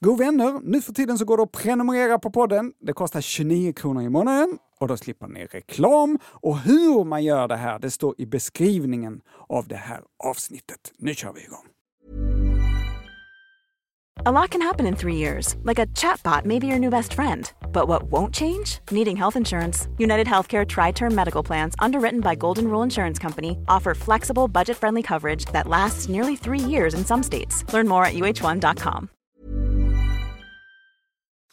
God vänner, nu för tiden så går det att prenumerera på podden. Det kostar 29 kronor i månaden och då slipper ni reklam. Och hur man gör det här, det står i beskrivningen av det här avsnittet. Nu kör vi igång! A lot can happen in three years, like a chatbot may be your new best friend. But what won't change? Needing health insurance. United Healthcare Tri Term Medical Plans, underwritten by Golden Rule Insurance Company, offer flexible, budget friendly coverage that lasts nearly three years in some states. Learn more at uh1.com.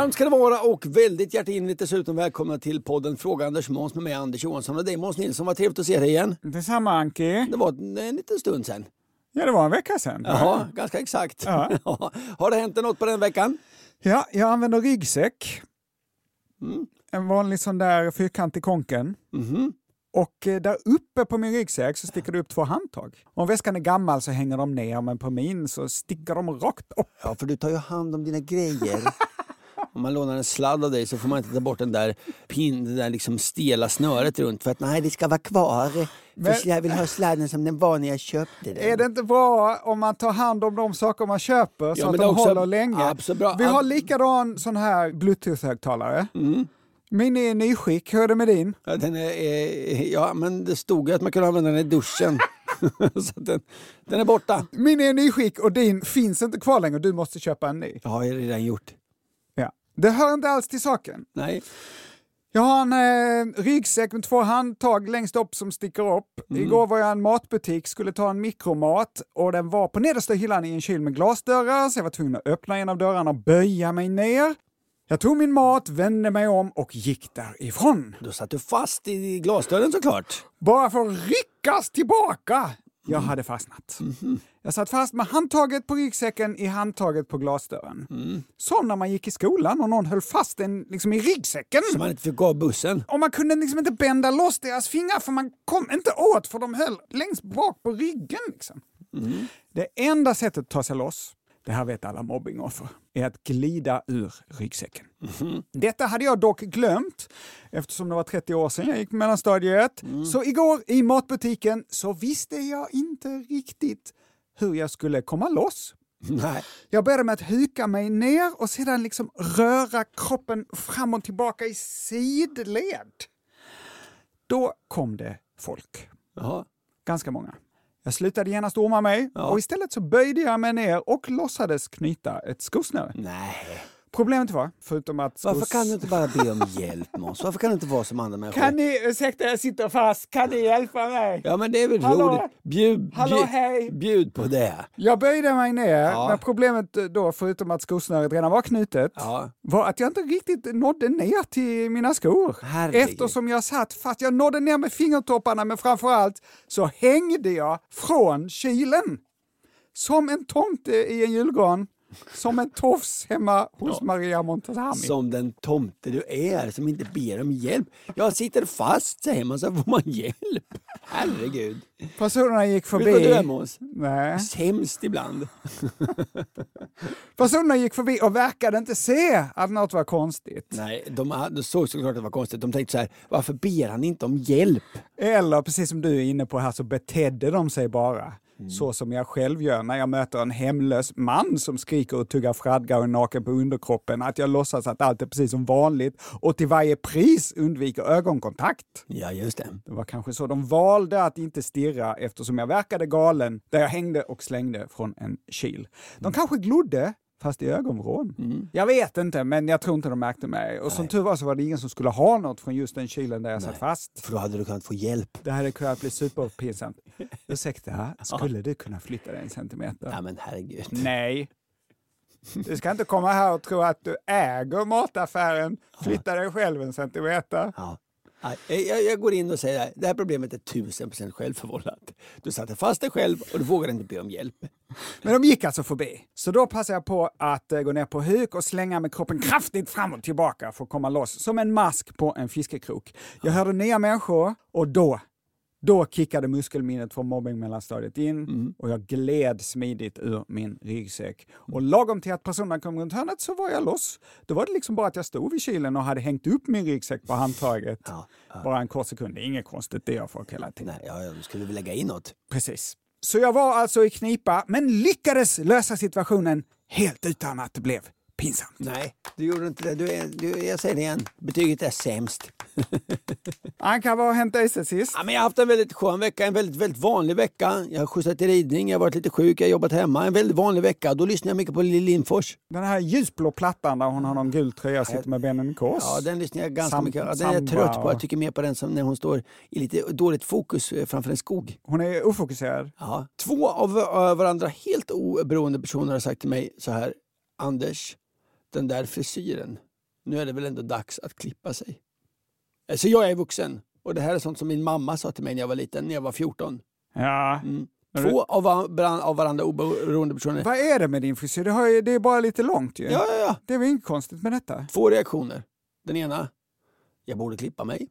Varmt ska det vara och väldigt hjärtinligt dessutom välkomna till podden Fråga Anders Måns med mig Anders Johansson och dig Måns Nilsson. Vad trevligt att se dig igen. Detsamma Anki. Det var en, en liten stund sedan. Ja, det var en vecka sedan. Jaha, ganska exakt. Ja. Ja. Har det hänt något på den veckan? Ja, jag använder ryggsäck. Mm. En vanlig sån där fyrkantig konken. Mhm. Och eh, där uppe på min ryggsäck så sticker det upp två handtag. Om väskan är gammal så hänger de ner, men på min så sticker de rakt upp. Ja, för du tar ju hand om dina grejer. Om man lånar en sladd av dig så får man inte ta bort den där, pin, det där liksom stela snöret runt för att nej, det ska vara kvar. Men- För jag vill ha sladden som den var när jag köpte den. Är det inte bra om man tar hand om de saker man köper så Ja, att men de också- håller länge? Absolut bra. Vi har likadan sån här bluetooth-högtalare. Mm. Min är i nyskick, hur är det med din? Ja, den är, eh, ja, men det stod ju att man kunde använda den i duschen. så att den, den är borta. Min är i nyskick och din finns inte kvar längre, du måste köpa en ny. Har jag redan gjort. Det hör inte alls till saken. Nej. Jag har en eh, ryggsäck med två handtag längst upp som sticker upp. Igår var jag i en matbutik, skulle ta en mikromat och den var på nedersta hyllan i en kyl med glasdörrar så jag var tvungen att öppna en av dörrarna och böja mig ner. Jag tog min mat, vände mig om och gick därifrån. Då satt du fast i glasdörren såklart. Bara för att ryckas tillbaka! Jag hade fastnat. Jag satt fast med handtaget på ryggsäcken i handtaget på glasdörren. Som när man gick i skolan och någon höll fast en liksom i ryggsäcken. Så man inte fick gå av bussen. Och man kunde liksom inte bända loss deras fingrar för man kom inte åt för de höll längst bak på ryggen. Liksom. Det enda sättet att ta sig loss, det här vet alla mobbingoffer, är att glida ur ryggsäcken. Detta hade jag dock glömt eftersom det var 30 år sedan jag gick mellanstadiet. Så igår i matbutiken så visste jag inte riktigt hur jag skulle komma loss. Nej. Jag började med att huka mig ner och sedan liksom röra kroppen fram och tillbaka i sidled. Då kom det folk. Jaha. Ganska många. Jag slutade genast orma mig Ja. och istället så böjde jag mig ner och låtsades knyta ett skosnöre. Nej. Problemet var, förutom att... Varför kan du inte bara be om hjälp Måns? Varför kan du inte vara som andra människor? Kan ni, ursäkta jag sitter fast, kan ni hjälpa mig? Ja men det är väl Hallå? roligt. Bjud, Hallå, bjud, hej. bjud på det. Jag böjde mig ner, Ja. men problemet då, förutom att skosnöret redan var knutet, Ja. var att jag inte riktigt nådde ner till mina skor. Herregud. Eftersom jag satt fast. Jag nådde ner med fingertopparna, men framförallt så hängde jag från kylen. Som en tomte i en julgran. Som en tofs hemma hos Maria Montazami. Som den tomte du är som inte ber om hjälp. Jag sitter fast säger man så får man hjälp. Herregud. Personerna gick Vill du förbi... hemma hos? Nej. Sämst ibland. Personerna gick förbi och verkade inte se att något var konstigt. Nej, de, hade- de såg såklart att det var konstigt. De tänkte så här, varför ber han inte om hjälp? Eller precis som du är inne på här så betedde de sig bara. Mm. Så som jag själv gör när jag möter en hemlös man som skriker och tuggar fradga och är naken på underkroppen. Att jag låtsas att allt är precis som vanligt och till varje pris undviker ögonkontakt. Ja, just det. Det var kanske så de valde att inte stirra eftersom jag verkade galen där jag hängde och slängde från en kil. De kanske glodde, fast i ögonvrån. Jag vet inte, men jag tror inte de märkte mig. Och som tur var så var det ingen som skulle ha något från just den kilen där jag satt fast. För då hade du kunnat få hjälp. Det hade kunnat bli superpinsamt. Ursäkta, skulle du kunna flytta dig en centimeter? Ja, men herregud. Nej. Du ska inte komma här och tro att du äger mataffären. Flytta dig själv en centimeter. Ja. Nej, Jag, jag går in och säger att det här problemet är tusen procent självförvållat. Du satte fast dig själv och du vågade inte be om hjälp. Men de gick alltså förbi. Så då passade jag på att eh, gå ner på huk och slänga med kroppen kraftigt fram och tillbaka för att komma loss som en mask på en fiskekrok. Jag hörde nya människor och då, då kickade muskelminnet från mobbingmellanstadiet in och jag gled smidigt ur min ryggsäck. Och lagom till att personerna kom runt hörnet så var jag loss. Då var det liksom bara att jag stod vid kylen och hade hängt upp min ryggsäck på handtaget. Ja, Bara en kort sekund. Det är inget konstigt, det gör folk hela tiden. Nej, ja, ja, du skulle väl lägga in något. Precis. Så jag var alltså i knipa, men lyckades lösa situationen helt utan att det blev pinsamt. Nej, du gjorde inte det. Du är, du, jag säger det igen, betyget är sämst. Vad har hänt dig sen sist? Ja, men jag har haft en väldigt skön vecka, en väldigt, väldigt vanlig vecka. Jag har skjutsat till ridning, jag har varit lite sjuk, jag har jobbat hemma. En väldigt vanlig vecka. Då lyssnar jag mycket på Lill Lindfors. Den här ljusblå plattan där hon har någon gul tröja och sitter med benen i kors. Ja, den lyssnar jag ganska Sam- mycket ja, Den är jag trött på. Jag tycker mer på den som när hon står i lite dåligt fokus eh, framför en skog. Hon är ofokuserad. Ja. Två av eh, varandra helt oberoende personer har sagt till mig så här. Anders, den där frisyren. Nu är det väl ändå dags att klippa sig. Så jag är vuxen. Och det här är sånt som min mamma sa till mig när jag var liten, när jag var 14. Ja. Mm. Två av, va- av varandra oberoende personer. Vad är det med din frisyr? Det, har ju, det är bara lite långt ju. Ja, ja, ja. Det är väl inget konstigt med detta? Två reaktioner. Den ena, jag borde klippa mig.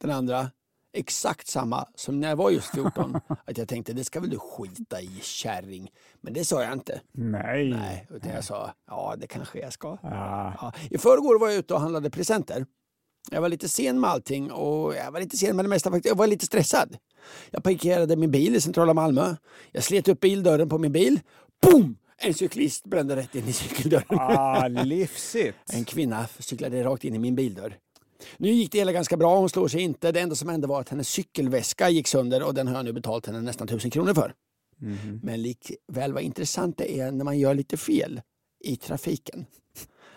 Den andra, exakt samma som när jag var just 14. att jag tänkte, det ska väl du skita i kärring. Men det sa jag inte. Nej. Nej, utan jag sa, ja det kanske jag ska. Ja. Ja. I förrgår var jag ute och handlade presenter. Jag var lite sen med allting och jag var lite sen med det mesta. faktiskt. Jag var lite stressad. Jag parkerade min bil i centrala Malmö. Jag slet upp bildörren på min bil. Boom! En cyklist brände rätt in i cykeldörren. Ah, livsigt. En kvinna cyklade rakt in i min bildörr. Nu gick det hela ganska bra, hon slår sig inte. Det enda som hände var att hennes cykelväska gick sönder och den har jag nu betalt henne nästan tusen kronor för. Men likväl vad intressant det är när man gör lite fel i trafiken.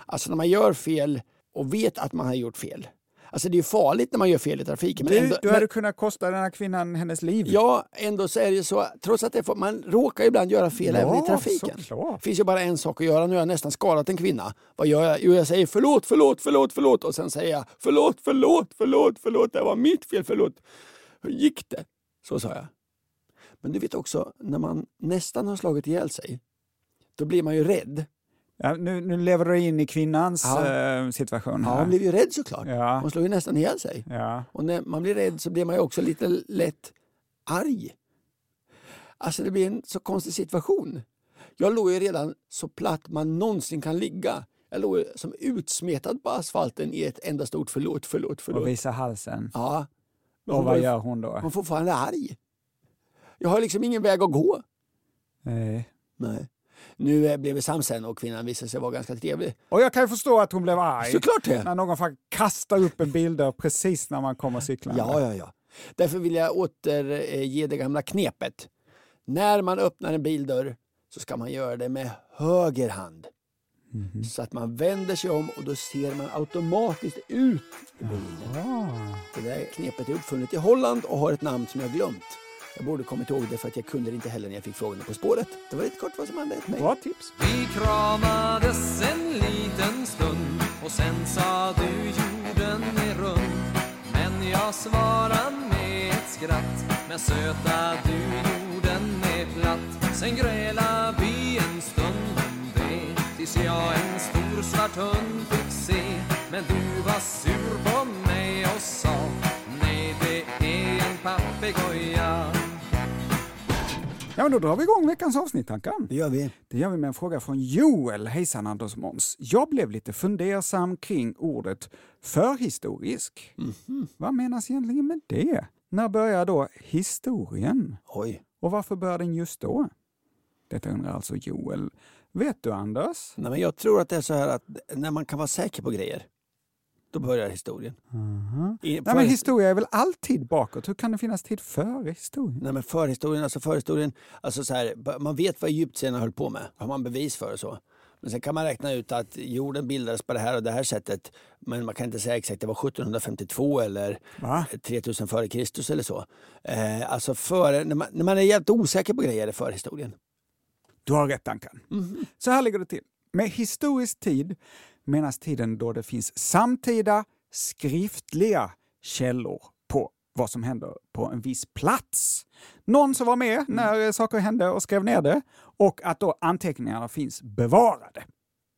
Alltså när man gör fel och vet att man har gjort fel. Alltså det är farligt när man gör fel i trafiken. Men Du, ändå, du men, hade kunnat kosta den här kvinnan hennes liv. Ja, ändå så är det så, trots att det man råkar ibland göra fel även i Ja, trafiken. Det finns ju bara en sak att göra. Nu har jag nästan skadat en kvinna. Vad gör jag? Jo, jag säger förlåt, förlåt, förlåt, förlåt och sen säger jag förlåt, förlåt, förlåt, förlåt, det var mitt fel, förlåt. Hur gick det? Så sa jag. Men du vet också, när man nästan har slagit ihjäl sig, då blir man ju rädd. Ja, nu, nu lever du in i kvinnans Ja. eh, situation. Ja, här. hon blev ju rädd såklart. Ja. Hon slår ju nästan ihjäl sig. Ja. Och när man blir rädd så blir man ju också lite lätt arg. Alltså det blir en så konstig situation. Jag låg ju redan så platt man någonsin kan ligga. Jag låg som utsmetad på asfalten i ett enda stort förlåt, förlåt, Och förlåt. visa halsen. Ja. Och var vad gör hon då? Hon är fortfarande arg. Jag har liksom ingen väg att gå. Nej. Nej. Nu eh, blev vi sams sen och kvinnan visade sig vara ganska trevlig. Och jag kan ju förstå att hon blev arg. Såklart det! När någon faktiskt kastar upp en bilder precis när man kommer cyklande. Ja, ja, ja. Därför vill jag återge det gamla knepet. När man öppnar en bildörr så ska man göra det med höger hand. Så att man vänder sig om och då ser man automatiskt ut i bilen. Ah. Det där knepet är uppfunnet i Holland och har ett namn som jag glömt. Jag borde kommit ihåg det för att jag kunde det inte heller när jag fick frågan På spåret. Det var lite kort vad som hände mig. Bra tips. Vi kramades en liten stund och sen sa du jorden är rund Men jag svarade med ett skratt Men söta du jorden är platt Sen grälade vi en stund om det Tills jag en stor svart hund fick se Men du var sur på mig och sa Nej det är en papegoja Ja, men då drar vi igång veckans avsnitt, Ankan. Det gör vi. Det gör vi med en fråga från Joel. Hejsan Anders och Måns. Jag blev lite fundersam kring ordet förhistorisk. Vad menas egentligen med det? När börjar då historien? Oj. Och varför börjar den just då? Detta undrar alltså Joel. Vet du Anders? Nej, men jag tror att det är så här att när man kan vara säker på grejer, då börjar historien. I, Nej, men historia är väl alltid bakåt? Hur kan det finnas tid före historien? Nej, men förhistorien, alltså förhistorien, alltså så här, man vet vad egyptierna höll på med, har man bevis för och så. Men sen kan man räkna ut att jorden bildades på det här och det här sättet. Men man kan inte säga exakt, det var 1752 eller Va? 3000 före Kristus eller så. Eh, alltså före, när, man, när man är jävligt osäker på grejer är förhistorien. Du har rätt Ankan. Så här ligger det till. Med historisk tid menas tiden då det finns samtida skriftliga källor på vad som händer på en viss plats. Någon som var med när eh, saker hände och skrev ner det och att då anteckningarna finns bevarade.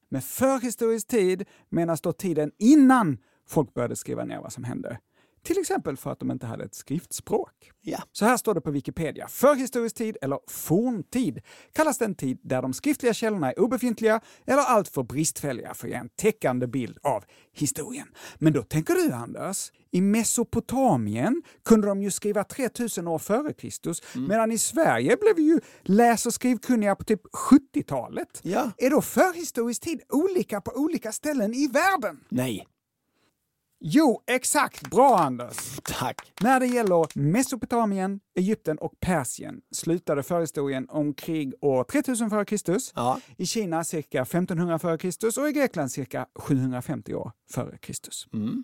Med förhistorisk tid menas då tiden innan folk började skriva ner vad som hände. Till exempel för att de inte hade ett skriftspråk. Ja. Så här står det på Wikipedia. Förhistorisk tid, eller forntid, kallas den tid där de skriftliga källorna är obefintliga eller alltför bristfälliga för att ge en täckande bild av historien. Men då tänker du, Anders, i Mesopotamien kunde de ju skriva 3000 år före Kristus, medan i Sverige blev vi ju läs och skrivkunniga på typ 70-talet. Ja. Är då förhistorisk tid olika på olika ställen i världen? Nej. Jo, exakt. Bra, Anders. Tack. När det gäller Mesopotamien, Egypten och Persien slutade förhistorien omkring år 3000 f.Kr. Ja. I Kina cirka 1500 f.Kr. och i Grekland cirka 750 år f.Kr.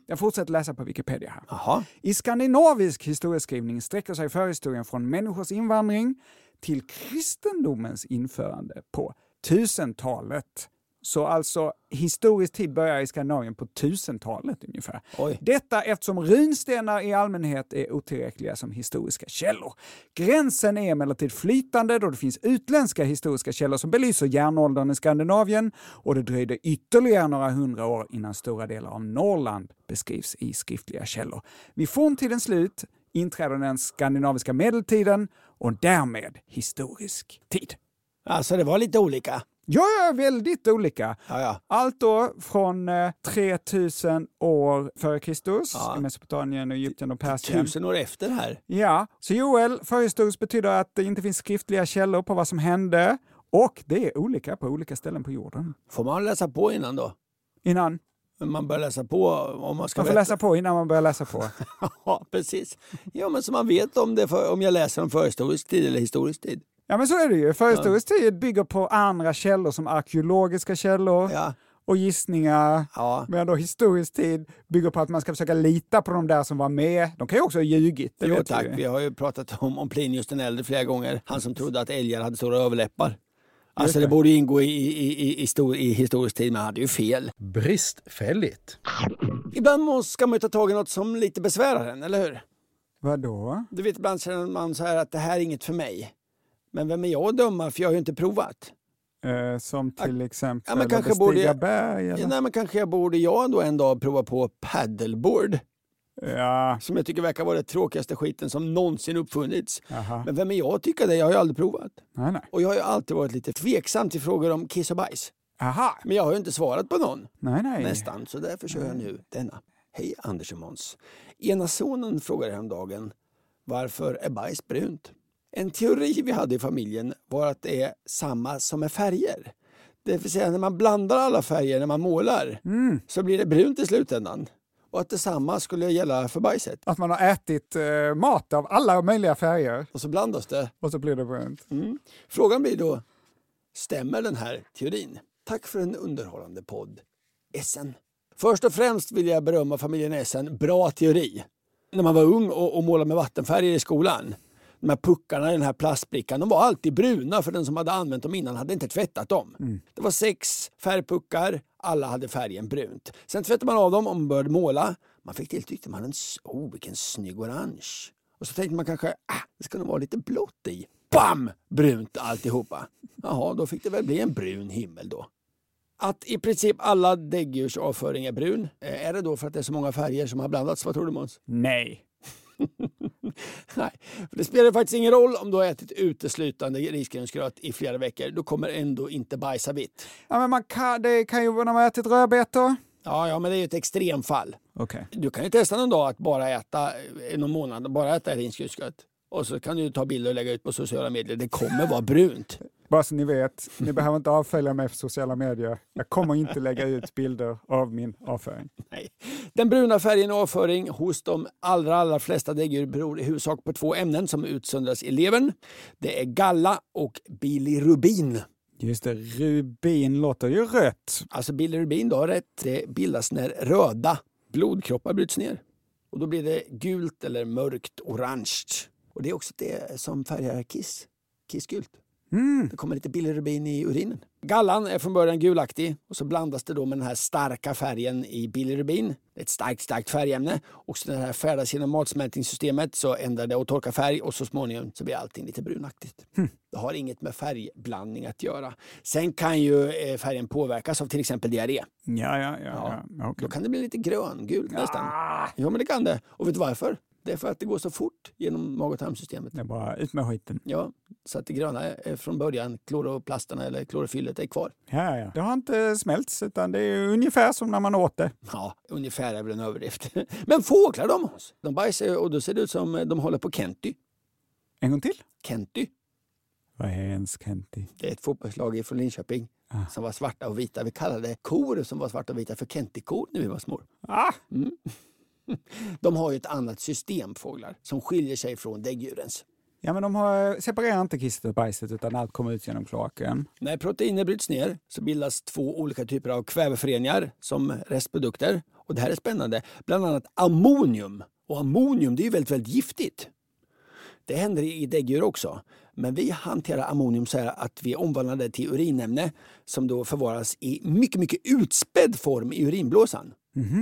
Jag fortsätter läsa på Wikipedia här. Jaha. I skandinavisk historieskrivning sträcker sig förhistorien från människors invandring till kristendomens införande på 1000-talet. Så alltså historisk tid börjar i Skandinavien på 1000-talet ungefär. Oj. Detta eftersom runstenar i allmänhet är otillräckliga som historiska källor. Gränsen är emellertid flytande då det finns utländska historiska källor som belyser järnåldern i Skandinavien och det dröjde ytterligare några hundra år innan stora delar av Norrland beskrivs i skriftliga källor. Vid forntidens slut inträder den skandinaviska medeltiden och därmed historisk tid. Alltså det var lite olika. Ja, ja, väldigt olika. Ja, ja. Allt då från eh, 3000 år före Kristus Ja. i Mesopotamien, och Egypten och Persien. Tusen år efter här. Ja, så Joel, förhistoriskt betyder att det inte finns skriftliga källor på vad som hände och det är olika på olika ställen på jorden. Får man läsa på innan då? Innan. Man bör läsa på om man ska Man får veta. läsa på innan man börjar läsa på. Ja, precis. Ja, men så man vet om, det för, om jag läser om förhistorisk tid eller historisk tid. Ja, men så är det ju. Förhistorisk tid bygger på andra källor som arkeologiska källor Ja, och gissningar. ja. Medan då historisk tid bygger på att man ska försöka lita på de där som var med. De kan ju också ha ljugit. Jo tack, vi. har ju pratat om, om Plinius den äldre flera gånger. Han som trodde att älgar hade stora överläppar. Alltså det borde ingå i, i, i, i, stor, i historisk tid, men han hade ju fel. Bristfälligt. Ibland måste- ska man ju ta tag i något som lite besvärar en, eller hur? Vadå? Du vet, ibland känner man så här att det här är inget för mig. Men vem är jag att döma, för jag har ju inte provat. Eh, som till exempel Ja, men kanske borde- berg? Eller? Nej, men kanske jag borde jag då en dag prova på paddleboard. Ja, Som jag tycker verkar vara den tråkigaste skiten som någonsin uppfunnits. Jaha. Men vem är jag att tycka det? Jag har ju aldrig provat. nej, nej. Och jag har ju alltid varit lite tveksam till frågor om kiss och bajs. Aha. Men jag har ju inte svarat på någon. Nej, nej. Nästan, så därför kör jag nu denna. Hej Anders och Måns. Ena sonen frågade häromdagen varför är bajs brunt? En teori vi hade i familjen var att det är samma som med färger. Det vill säga när man blandar alla färger när man målar så blir det brunt i slutändan. Och att detsamma skulle gälla för bajset. Att man har ätit eh, mat av alla möjliga färger Och så blandas det. och så blir det brunt. Frågan blir då, stämmer den här teorin? Tack för en underhållande podd. Essen. Först och främst vill jag berömma familjen Essen. Bra teori. När man var ung och, och målade med vattenfärger i skolan. De här puckarna i den här plastbrickan, de var alltid bruna för den som hade använt dem innan hade inte tvättat dem. Det var sex färgpuckar, alla hade färgen brunt. Sen tvättade man av dem och man började måla. Man fick till tyckte man en, oh vilken snygg orange. Och så tänkte man kanske, ah, det ska nog vara lite blått i. Bam! Brunt alltihopa. Jaha, då fick det väl bli en brun himmel då. Att i princip alla däggdjurs avföring är brun, eh, är det då för att det är så många färger som har blandats? Vad tror du Måns? Nej. Nej, för det spelar faktiskt ingen roll om du har ätit uteslutande risgrynsgröt i flera veckor. Du kommer ändå inte bajsa vitt. Ja, men man kan, det kan ju vara när man har ätit rödbetor. Ja, ja, men det är ju ett extremfall. Okej. Du kan ju testa någon dag att bara äta eh, någon månad, bara äta risgrynsgröt. Och så kan du ta bilder och lägga ut på sociala medier. Det kommer vara brunt. Bara så ni vet, ni behöver inte avfölja mig på sociala medier. Jag kommer inte lägga ut bilder av min avföring. Nej. Den bruna färgen avföring hos de allra, allra flesta däggdjur beror i huvudsak på två ämnen som utsöndras i levern. Det är galla och bilirubin. Just det, rubin låter ju rött. Alltså bilirubin, du har rätt. Det bildas när röda blodkroppar bryts ner. Och då blir det gult eller mörkt orange. Och det är också det som färgar kiss. Kissgult. Det kommer lite bilirubin i urinen. Gallan är från början gulaktig och så blandas det då med den här starka färgen i bilirubin. Det är ett starkt, starkt färgämne. Och så när det här färdas genom matsmältningssystemet så ändrar det och torkar färg och så småningom så blir allting lite brunaktigt. Det har inget med färgblandning att göra. Sen kan ju eh, färgen påverkas av till exempel diarré. Ja, ja, ja. ja. ja okej. Då kan det bli lite gröngult nästan. Ja, men det kan det. Och vet du varför? Det är för att det går så fort genom mag och tarmsystemet. Det är bara ut med skiten. Ja, så att det gröna är från början, kloroplasterna eller klorofyllet är kvar. Ja, ja. Det har inte smälts, utan det är ungefär som när man åt det. Ja, ungefär är väl en överdrift. Men fåglar de Hans, de bajsar och då ser det ut som de håller på Kenty. En gång till. Kenty, Vad är ens Kenty? det är ett fotbollslag från Linköping som var svarta och vita. Vi kallade kor som var svarta och vita för Kenty-kor när vi var små. Ah, De har ju ett annat system, fåglar, som skiljer sig från däggdjurens. ja, men de har, separerar inte kisset och bajset, utan allt kommer ut genom kloaken. När proteiner bryts ner så bildas två olika typer av kväveföreningar som restprodukter. Och det här är spännande. Bland annat ammonium. Och ammonium det är ju väldigt, väldigt giftigt. Det händer i däggdjur också. Men vi hanterar ammonium så här att vi omvandlar det till urinämne som då förvaras i mycket, mycket utspädd form i urinblåsan.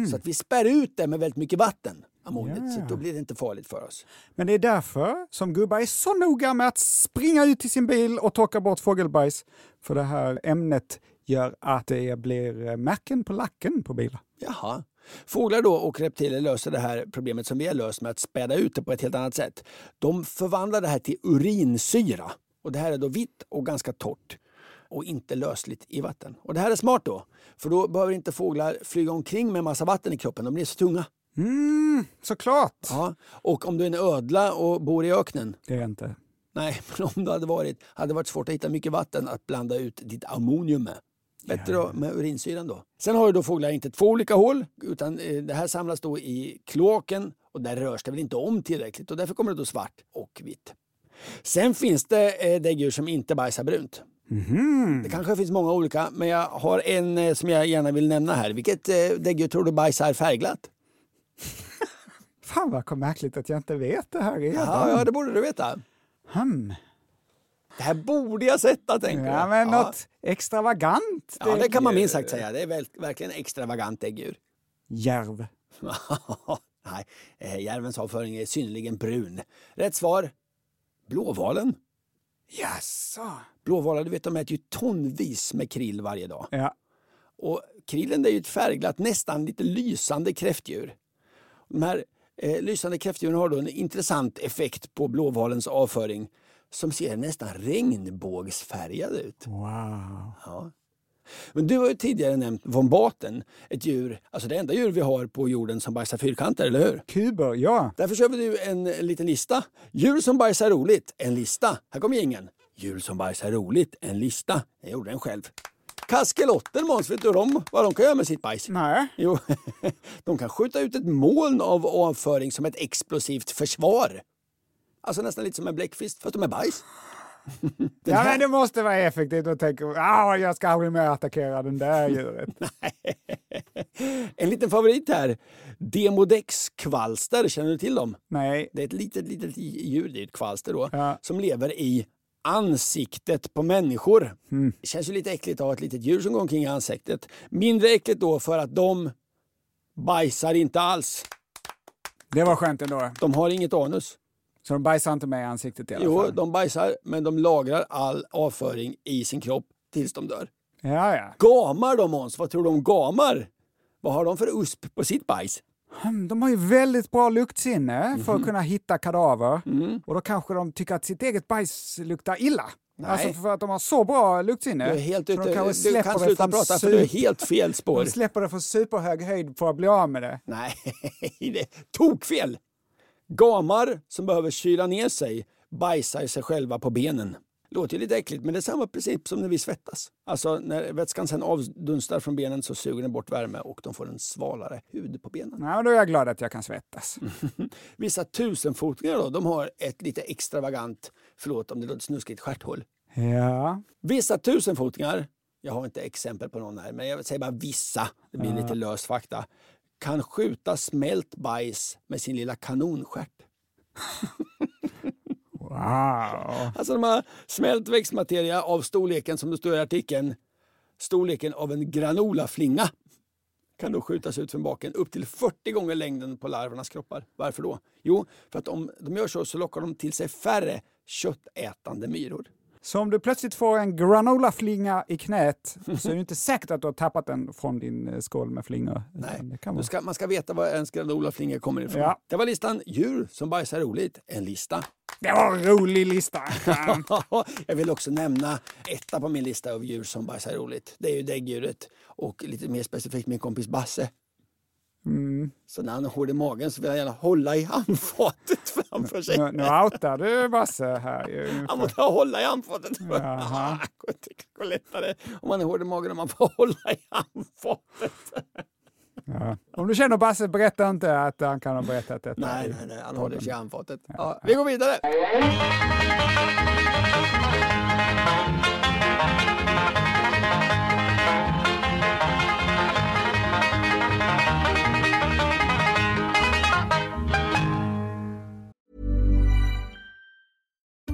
Så att vi spär ut det med väldigt mycket vatten, ammoniet. Så Ja. då blir det inte farligt för oss. Men det är därför som gubbar är så noga med att springa ut till sin bil och torka bort fågelbajs. För det här ämnet gör att det blir märken på lacken på bilar. Jaha. Fåglar då och reptiler löser det här problemet som vi har löst med att späda ut det på ett helt annat sätt. De förvandlar det här till urinsyra. Och det här är då vitt och ganska torrt och inte lösligt i vatten. Och det här är smart då, för då behöver inte fåglar flyga omkring med massa vatten i kroppen. De blir så tunga. Mm, såklart! Ja. Och om du är en ödla och bor i öknen, Det är inte. nej, men om det hade varit, hade varit svårt att hitta mycket vatten att blanda ut ditt ammonium med. Bättre då med urinsyran då. Sen har ju då fåglar inte två olika hål utan eh, det här samlas då i kloaken och där rörs det väl inte om tillräckligt och därför kommer det då svart och vitt. Sen finns det eh, däggdjur som inte bajsar brunt. Det kanske finns många olika men jag har en eh, som jag gärna vill nämna här. Vilket eh, däggdjur tror du bajsar färgglatt? Fan vad märkligt att jag inte vet det här redan. Ja, ja, det borde du veta. Hmm. Det här borde jag sätta tänker Ja, du. men något extravagant. Ja, det kan man däggdjur. minst sagt säga. Det är väl, verkligen extravagant däggdjur. Järv. Nej, eh, järvens avföring är synnerligen brun. Rätt svar, blåvalen. Jaså? Blåvalar, du vet, de äter ju tonvis med krill varje dag. Ja. Och krillen är ju ett färgglatt, nästan lite lysande kräftdjur. De här eh, lysande kräftdjuren har då en intressant effekt på blåvalens avföring som ser nästan regnbågsfärgad ut. Wow. Ja. Men du har ju tidigare nämnt vombaten, ett djur, alltså det enda djur vi har på jorden som bajsar fyrkanter, eller hur? Kuber, ja. Därför kör vi nu en liten lista. Djur som bajsar roligt, en lista. Här kommer ingen. Djur som bajsar roligt, en lista. Jag gjorde den själv. Kaskelotter Måns, vet du de, vad de kan göra med sitt bajs? Nej. Jo, de kan skjuta ut ett moln av avföring som ett explosivt försvar. Alltså nästan lite som en bläckfisk, fast de är bajs. Ja, men det måste vara effektivt att tänka ah, jag ska aldrig mer attackera den där djuret. En liten favorit här. Demodex-kvalster, känner du till dem? Nej. Det är ett litet, litet djur, det är ett kvalster då, Ja. som lever i ansiktet på människor. Mm. Det känns ju lite äckligt att ha ett litet djur som går omkring i ansiktet. Mindre äckligt då för att de bajsar inte alls. Det var skönt ändå. De har inget anus. Så de bajsar inte med i ansiktet i alla Jo, fall? de bajsar, men de lagrar all avföring i sin kropp tills de dör. Ja, ja. Gamar de Måns, vad tror du om gamar? Vad har de för usp på sitt bajs? Hmm, De har ju väldigt bra luktsinne Mhm. för att kunna hitta kadaver. Och då kanske de tycker att sitt eget bajs luktar illa. Nej. Alltså för att de har så bra luktsinne. Du är helt ute. de Du kan sluta prata för du är helt fel spår. De släpper det från superhög höjd för att bli av med det. Nej, det är tokfel! Gamar som behöver kyla ner sig bajsar sig själva på benen. Låter ju lite äckligt, men det är samma princip som när vi svettas. Alltså när vätskan sen avdunstar från benen så suger den bort värme och de får en svalare hud på benen. Men då är jag glad att jag kan svettas. Vissa tusenfotingar då, de har ett lite extravagant, förlåt om det låter snuskigt, stjärthål. Ja. Vissa tusenfotingar, jag har inte exempel på någon här, men jag säger bara vissa, det blir lite lös fakta, kan skjuta smält bajs med sin lilla kanonstjärt. Wow. Alltså de har smält växtmateria av storleken, som det står i artikeln, storleken av en granolaflinga kan då skjutas ut från baken upp till 40 gånger längden på larvernas kroppar. Varför då? Jo, för att om de gör så så lockar de till sig färre köttätande myror. Så om du plötsligt får en granolaflinga i knät så är det inte säkert att du har tappat den från din eh, skål med flingor. Nej, Det kan du vara. ska, man ska veta var ens granolaflinga kommer ifrån. Ja. Det var listan djur som bajsar roligt. En lista. Det var en rolig lista. Jag vill också nämna etta på min lista av djur som bajsar roligt. Det är ju däggdjuret och lite mer specifikt min kompis Basse. Mm. Så när han är hård i magen så vill han gärna hålla i handfatet framför sig. Nu, nu outar du Basse här ju. Han måste hålla i handfatet. Jaha. Det går lättare om man är hård i magen om man får hålla i handfatet. Ja. Om du känner Basse, berätta inte att han kan ha berättat detta. Nej, nej, nej, han håller sig i handfatet. Ja, vi går vidare.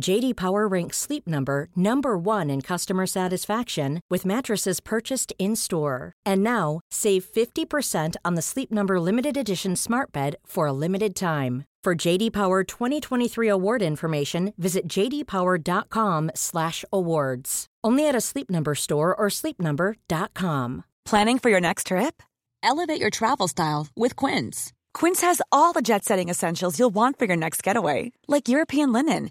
JD Power ranks Sleep Number number 1 in customer satisfaction with mattresses purchased in-store. And now, save 50% on the Sleep Number limited edition Smart Bed for a limited time. For JD Power 2023 award information, visit jdpower.com/awards. Only at a Sleep Number store or sleepnumber.com. Planning for your next trip? Elevate your travel style with Quince. Quince has all the jet setting essentials you'll want for your next getaway, like European linen,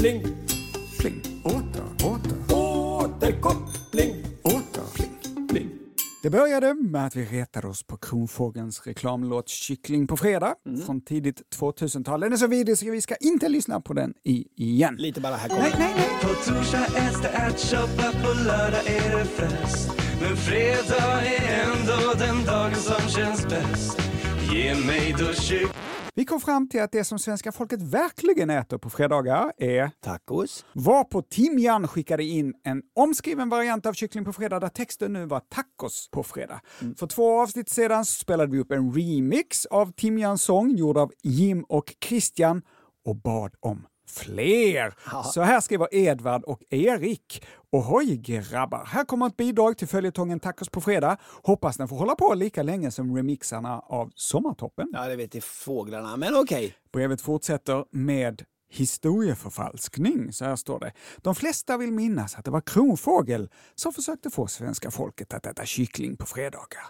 pling, pling. Åter, åter, återkoppling. åter. Pling, pling. Det började med att vi retade oss på Kronfågelns reklamlåt Kyckling på fredag från tidigt 2000-tal. Den är så vidrig så vi ska inte lyssna på den i, igen. Lite bara här kommer. På torsdag äts det ärtsoppa, på lördag är det fest. Men fredag är ändå den dagen som känns bäst. Ge mig då kyckling Vi kom fram till att det som svenska folket verkligen äter på fredagar är Tacos. Varpå Timjan skickade in en omskriven variant av Kyckling på fredag där texten nu var tacos på fredag. För två avsnitt sedan spelade vi upp en remix av Timjans sång gjord av Jim och Christian och bad om fler. Så här skriver Edvard och Erik. Ohoj grabbar, här kommer ett bidrag till följetongen Tacos på fredag. Hoppas den får hålla på lika länge som remixarna av Sommartoppen. Ja, det vet i fåglarna, men okej. Brevet fortsätter med historieförfalskning. Så här står det. De flesta vill minnas att det var Kronfågel som försökte få svenska folket att äta kyckling på fredagar.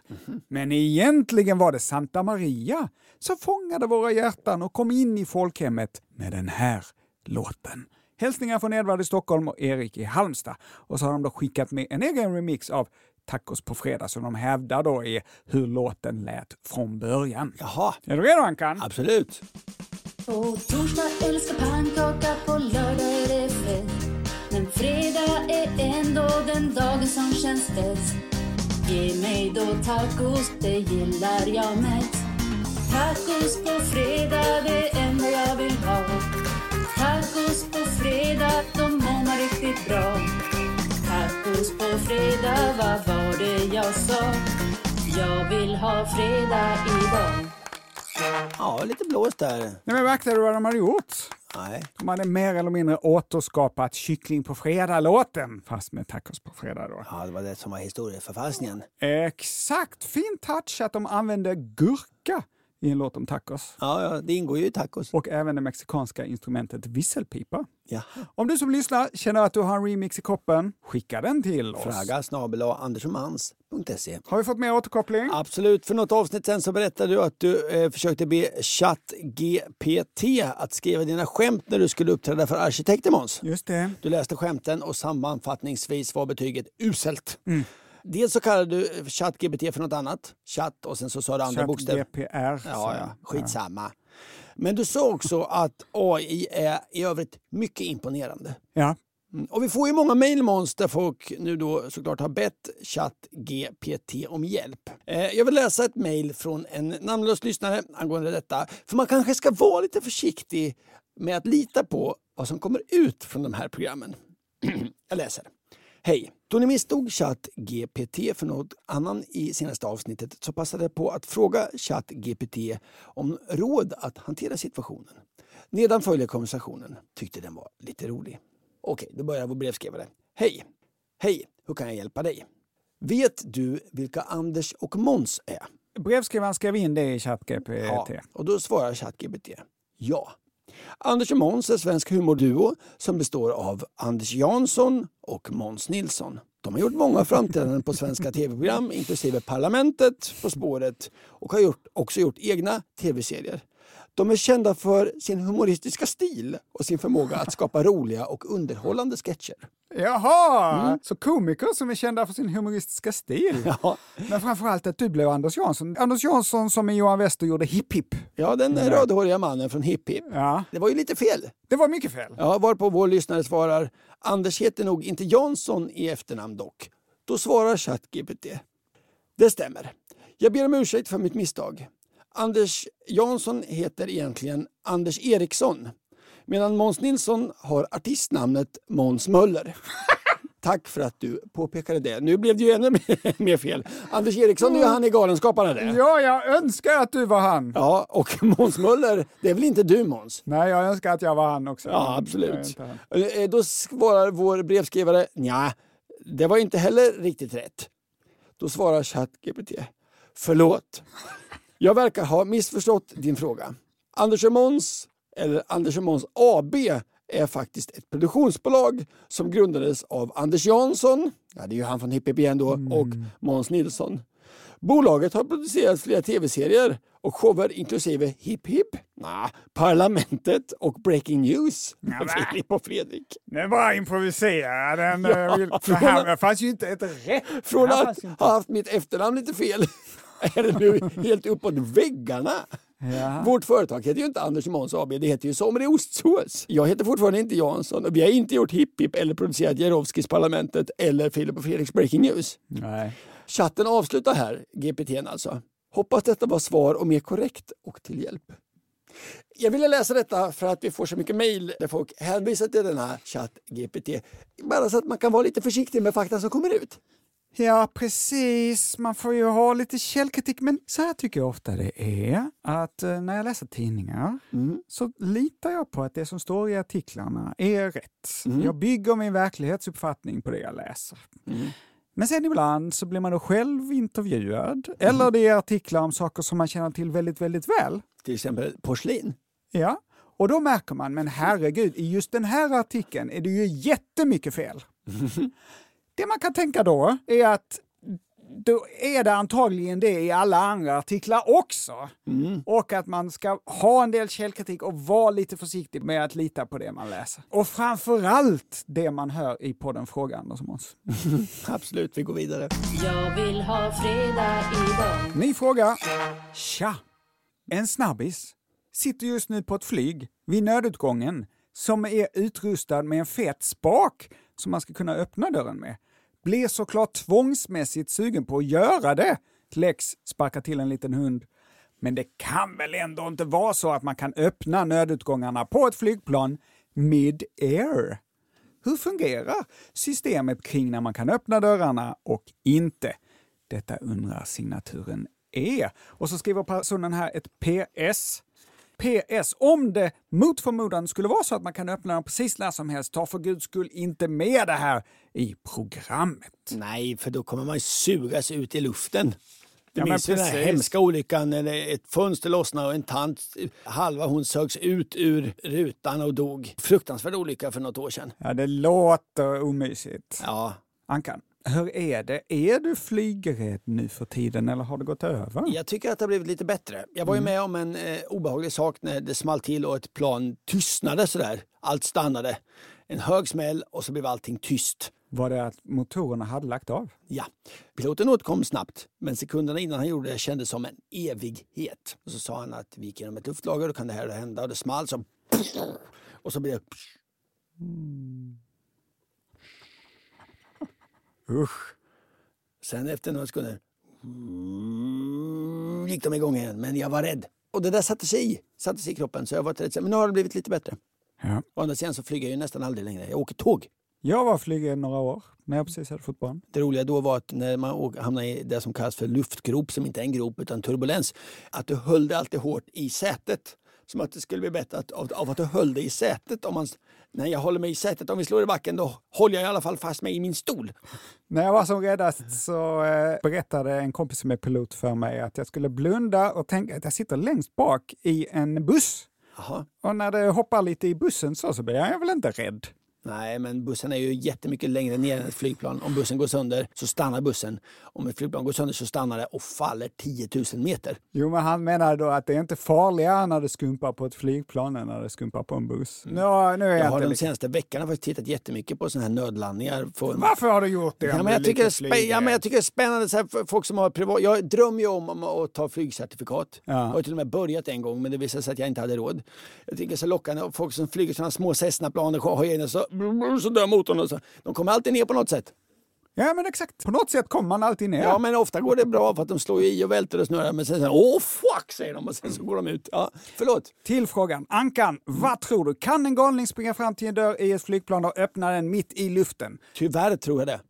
Men egentligen var det Santa Maria som fångade våra hjärtan och kom in i folkhemmet med den här låten. Hälsningar från Edvard i Stockholm och Erik i Halmstad. Och så har de då skickat med en egen remix av Tacos på fredag som de hävdar då är hur låten lät från början. Jaha, Är du redo Ankan? absolut. På torsdag älskar pannkaka, på lördag är det fett. Men fredag är ändå den dagen som känns bäst. Ge mig då tacos, det gillar jag mest. Fredag, vad var det jag sa? Jag vill ha fredag idag. Ja, lite blåst där. Nej, men märkte du vad de hade gjort? Nej. De hade mer eller mindre återskapat kyckling på fredag-låten, fast med tacos på fredag då. Ja, det var det som var historieförfalskningen. Exakt! Fin touch att de använde gurka i en låt om tacos. Ja, ja, det ingår ju i tacos. Och även det mexikanska instrumentet visselpipa. Ja. Om du som lyssnar känner att du har en remix i koppen, skicka den till oss. Fraga snabel. Har vi fått mer återkoppling? Absolut. För något avsnitt sen så berättade du att du eh, försökte be ChatGPT att skriva dina skämt när du skulle uppträda för arkitekter Måns. Just det. Du läste skämten och sammanfattningsvis var betyget uselt. Dels så kallade du ChatGPT för något annat, chatt, och sen så sa du andra bokstäver. GPR. sa Ja, ja, skitsamma. Men du sa också att AI är i övrigt mycket imponerande. Ja. Mm, Och vi får ju många mejl där folk nu då såklart har bett ChatGPT om hjälp. Eh, jag vill läsa ett mejl från en namnlös lyssnare angående detta. För man kanske ska vara lite försiktig med att lita på vad som kommer ut från de här programmen. jag läser. Hej! Då ni misstog ChatGPT för något annan i senaste avsnittet så passade jag på att fråga ChatGPT om råd att hantera situationen. Nedan följer konversationen. Tyckte den var lite rolig. Okej, då börjar vår brevskrivare. Hej! Hej! Hur kan jag hjälpa dig? Vet du vilka Anders och Måns är? Brevskrivaren skrev in det i ChatGPT. Ja, och då svarar ChatGPT ja. Anders och Måns är svensk humorduo som består av Anders Jansson och Måns Nilsson. De har gjort många framträdanden på svenska tv-program inklusive Parlamentet, På spåret och har gjort, också gjort egna tv-serier. De är kända för sin humoristiska stil och sin förmåga att skapa roliga och underhållande sketcher. Jaha! Så komiker som är kända för sin humoristiska stil. Mm. Ja, Men framförallt att du blev Anders Jansson. Anders Jansson som i Johan Wester gjorde Hipp Hipp. ja den rödhåriga mannen från Hipp Hipp. Ja, Det var ju lite fel. det var mycket fel. Ja, varpå vår lyssnare svarar Anders heter nog inte Jansson i efternamn dock. Då svarar ChatGPT. Det stämmer. Jag ber om ursäkt för mitt misstag. Anders Jansson heter egentligen Anders Eriksson medan Måns Nilsson har artistnamnet Måns Möller. Tack för att du påpekade det. Nu blev det ju ännu mer- fel. Anders Eriksson är ju han i Galenskaparna det. Ja, jag önskar att du var han. Ja, och Måns Möller, det är väl inte du Måns? Nej, jag önskar att jag var han också. Ja, är absolut. han. Eh, Då svarar vår brevskrivare, ja, det var inte heller riktigt rätt. Då svarar ChatGPT, förlåt. Jag verkar ha missförstått din fråga. Anders och Måns, eller Anders och Måns AB, är faktiskt ett produktionsbolag som grundades av Anders Jansson, ja, det är ju han från Hipp Hipp igen då, och Måns Nilsson. Bolaget har producerat flera tv-serier och shower inklusive Hipp Hipp, nah, Parlamentet och Breaking News med va? Filip och Fredrik. Det är bara improvisera. Den, Ja, eh, vill, det från- här fanns ju inte ett rätt. Från Det att ha haft mitt efternamn lite fel är det nu helt uppåt väggarna. Ja. Vårt företag heter ju inte Anders Måns AB, det heter ju Somrig ostsås. Jag heter fortfarande inte Jansson och vi har inte gjort Hipp Hipp eller producerat Jarowskis Parlamentet eller Filip och Fredriks Breaking News. Nej. Chatten avslutar här, GPTn alltså. Hoppas detta var svar och mer korrekt och till hjälp. Jag ville läsa detta för att vi får så mycket mejl där folk hänvisar till den här chatt GPT. Bara så att man kan vara lite försiktig med fakta som kommer ut. Ja, precis. Man får ju ha lite källkritik. Men så här tycker jag ofta det är. Att eh, när jag läser tidningar så litar jag på att det som står i artiklarna är rätt. Jag bygger min verklighetsuppfattning på det jag läser. Men sen ibland så blir man då själv intervjuad. Eller det är artiklar om saker som man känner till väldigt, väldigt väl. Till exempel porslin. Ja. Och då märker man, men herregud, i just den här artikeln är det ju jättemycket fel. Det man kan tänka då är att då är det antagligen det i alla andra artiklar också. Och att man ska ha en del källkritik och vara lite försiktig med att lita på det man läser. Och framförallt det man hör i podden Fråga Anders och Måns. Absolut, vi går vidare. Jag vill ha fredag idag. Ny fråga. Tja! En snabbis sitter just nu på ett flyg vid nödutgången som är utrustad med en fet spak som man ska kunna öppna dörren med. Blir såklart tvångsmässigt sugen på att göra det. Lex sparkar till en liten hund. Men det kan väl ändå inte vara så att man kan öppna nödutgångarna på ett flygplan mid-air? Hur fungerar systemet kring när man kan öppna dörrarna och inte? Detta undrar signaturen E. Och så skriver personen här ett PS. PS. Om det mot förmodan skulle vara så att man kan öppna den precis när som helst, ta för guds skull inte med det här i programmet. Nej, för då kommer man ju sugas ut i luften. Du Ja, minns den här hemska olyckan när ett fönster lossnade och en tant, halva hon sögs ut ur rutan och dog. Fruktansvärd olycka för något år sedan. Ja, det låter omysigt. Ja, Ankan, hur är det? Är du flygrädd nu för tiden eller har det gått över? jag tycker att det har blivit lite bättre. Jag var ju Mm. med om en eh, obehaglig sak när det small till och ett plan tystnade sådär. Allt stannade. En hög smäll och så blev allting tyst. Var det att motorerna hade lagt av? Ja, piloten återkom snabbt, men sekunderna innan han gjorde det kändes som en evighet. Och så sa han att vi gick genom ett luftlager, då kan det här hända. Och det small så... Och så blev det... Usch. Sen efter några sekunder gick de igång igen, men jag var rädd. Och det där satte sig i, satte sig i kroppen, så jag var rädd. Men nu har det blivit lite bättre. Ja. Å andra sidan så flyger jag ju nästan aldrig längre. Jag åker tåg. Jag var flygrädd några år när jag precis hade fått barn. Det roliga då var att när man hamnade i det som kallas för luftgrop, som inte är en grop utan turbulens, att du höll det alltid hårt i sätet. Som att det skulle bli bättre att, av, av att du höll det i sätet. Om man, när jag håller mig i sätet, om vi slår i backen, då håller jag i alla fall fast mig i min stol. När jag var som räddast så eh, berättade en kompis som är pilot för mig att jag skulle blunda och tänka att jag sitter längst bak i en buss. Jaha. Och när det hoppar lite i bussen så, så blir jag väl inte rädd. Nej, men bussen är ju jättemycket längre ner än ett flygplan. Om bussen går sönder så stannar bussen. Om ett flygplan går sönder så stannar det och faller 10 000 meter. Jo, men han menar då att det är inte farligare när det skumpar på ett flygplan än när det skumpar på en buss. Nu, nu är jag, Jag har de senaste veckorna faktiskt tittat jättemycket på sådana här nödlandningar. Från... Varför har du gjort det? Ja, men jag, tycker spä- ja, men jag tycker det är spännande. Så här, för folk som har privat... Jag drömmer ju om, att ta flygcertifikat. Ja. Jag har till och med börjat en gång, men det visade sig att jag inte hade råd. Jag tycker det är så lockande. Folk som flyger sådana små Cessna-plan och har så, så dör motorn. Och så. De kommer alltid ner på något sätt. Ja, men exakt. På något sätt kommer man alltid ner. Ja, men ofta går det bra för att de slår i och välter och snurrar. Men sen säger åh fuck, säger de och sen så går de ut. Ja, förlåt. Till frågan. Ankan, vad tror du? Kan en galning springa fram till en dörr i ett flygplan och öppna den mitt i luften? Tyvärr tror jag det.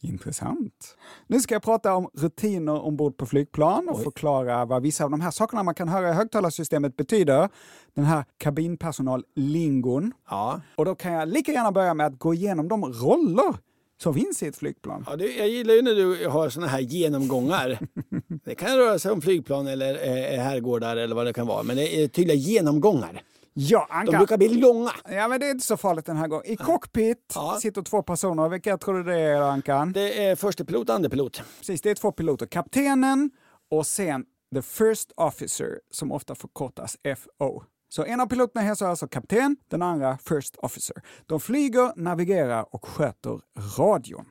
Intressant. Nu ska jag prata om rutiner ombord på flygplan och förklara vad vissa av de här sakerna man kan höra i högtalarsystemet betyder. Den här kabinpersonal-lingon. Ja. Och då kan jag lika gärna börja med att gå igenom de roller som finns i ett flygplan. Ja, det, jag gillar ju när du har såna här genomgångar. det kan röra sig om flygplan eller eh, herrgårdar eller vad det kan vara. Men det är tydliga genomgångar. Ja, De Anka. brukar bli långa. Ja, men det är inte så farligt den här gången. I cockpit Ja. sitter två personer. Vilka tror du det är, Ankan? Det är första pilot och andra pilot. Precis, det är två piloter. Kaptenen och sen the first officer, som ofta förkortas FO. Så en av piloterna heter alltså kapten, den andra first officer. De flyger, navigerar och sköter radion.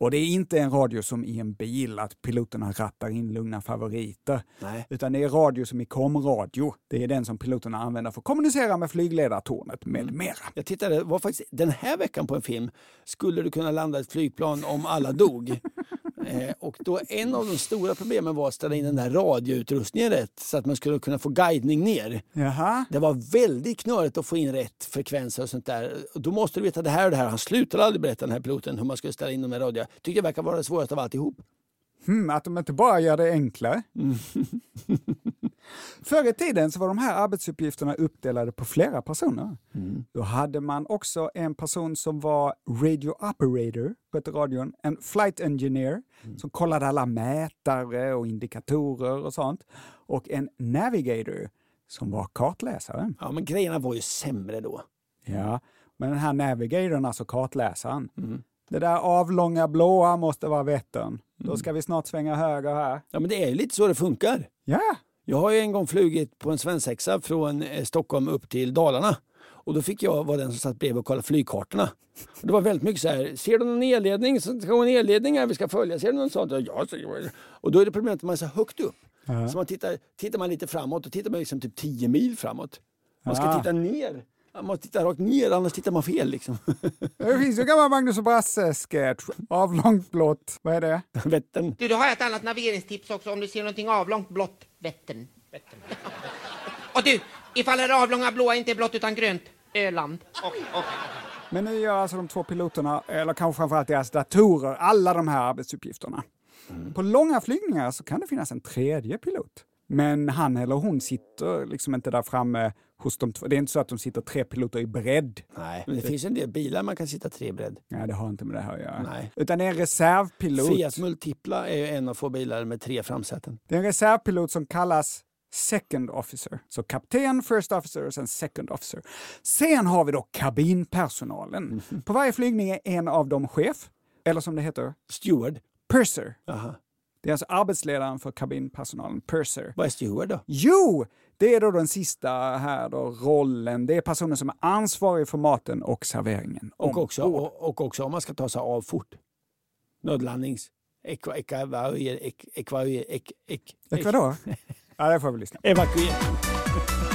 Och det är inte en radio som i en bil, att piloterna rattar in lugna favoriter. Nej. Utan det är radio som i komradio. Det är den som piloterna använder för att kommunicera med flygledartornet med mera. Jag tittade, var faktiskt den här veckan på en film, Skulle du kunna landa ett flygplan om alla dog? eh, och då en av de stora problemen var att ställa in den där radioutrustningen rätt så att man skulle kunna få guidning ner. Jaha. Det var väldigt knöligt att få in rätt frekvenser och sånt där. Och då måste du veta det här och det här. Han slutade aldrig berätta den här piloten hur man skulle ställa in de här radio. Tyckte det verkar vara det svåraste av alltihop. Hmm, att de inte bara gör det enklare. Förr i tiden så var de här arbetsuppgifterna uppdelade på flera personer. Då hade man också en person som var radio operator, skötte radion, en flight engineer som kollade alla mätare och indikatorer och sånt och en navigator som var kartläsare. Ja, men grejerna var ju sämre då. Ja, men den här navigatorn, alltså kartläsaren, det där avlånga blåa måste vara Vättern. Då ska vi snart svänga höger här. Ja, men det är ju lite så det funkar. Ja, Jag har ju en gång flugit på en svensexa från eh, Stockholm upp till Dalarna. Och då fick jag vara den som satt bredvid och kollade flygkartorna. Och det var väldigt mycket så här, ser du någon elledning? Så ska gå en elledning här vi ska följa. Ser du någon sånt? Ja, och då är det problemet att man är så högt upp. Så man tittar, tittar man lite framåt, då tittar man liksom typ 10 mil framåt. Man ska Ah. titta ner. Man måste titta rakt ner, annars tittar man fel. Liksom. det finns ju gammal Magnus och Brasse-sketch. Avlångt blått. Vad är det? Vättern. Du, då har jag ett annat navigeringstips också om du ser någonting avlångt blått. Vättern. Vättern. Och du, ifall det avlånga blåa inte är blått utan grönt. Öland. Och, och. Men nu gör alltså de två piloterna, eller kanske framförallt deras datorer, alla de här arbetsuppgifterna. På långa flygningar så kan det finnas en tredje pilot. Men han eller hon sitter liksom inte där framme hos de två. Det är inte så att de sitter tre piloter i bredd. Nej, men det finns en del bilar man kan sitta tre bredd. Nej, det har inte med det här att göra. Nej. Utan det är en reservpilot. Fiat Multipla är en av få bilar med tre framsäten. Det är en reservpilot som kallas second officer. Så kapten, first officer och sen second officer. Sen har vi då kabinpersonalen. På varje flygning är en av dem chef, eller som det heter, Steward. purser. Aha. Det är alltså arbetsledaren för kabinpersonalen, purser. Vad är steward då? Jo, det är då den sista här då, rollen. Det är personen som är ansvarig för maten och serveringen. Och också, och, och också om man ska ta sig av fort. Nödlandnings... Ekva, ekvakuer, ek, ekvakuer, ek, ek, Ek, vadå? Ja, det får vi lyssna på.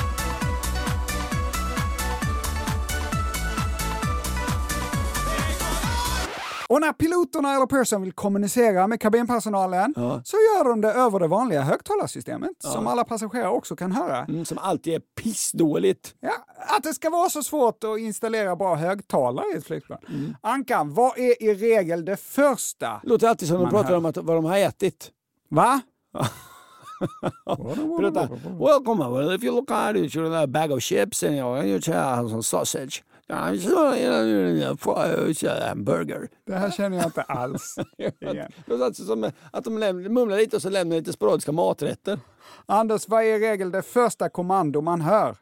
Och när piloterna eller Pearson vill kommunicera med kabinpersonalen Ja. så gör de det över det vanliga högtalarsystemet som alla passagerare också kan höra. Mm, som alltid är pissdåligt. Ja, att det ska vara så svårt att installera bra högtalare i ett flygplan. Ankan, vad är i regel det första? Låter alltid som de pratar hör. om att, vad de har ätit. Va? Welcome, if you look at it, you're a bag of chips and you know, you have some sausage. Hamburger. Det här känner jag inte alls igen. Som att de mumlar lite och så lämnar lite sporadiska maträtter. Anders, vad är i regel det första kommando man hör?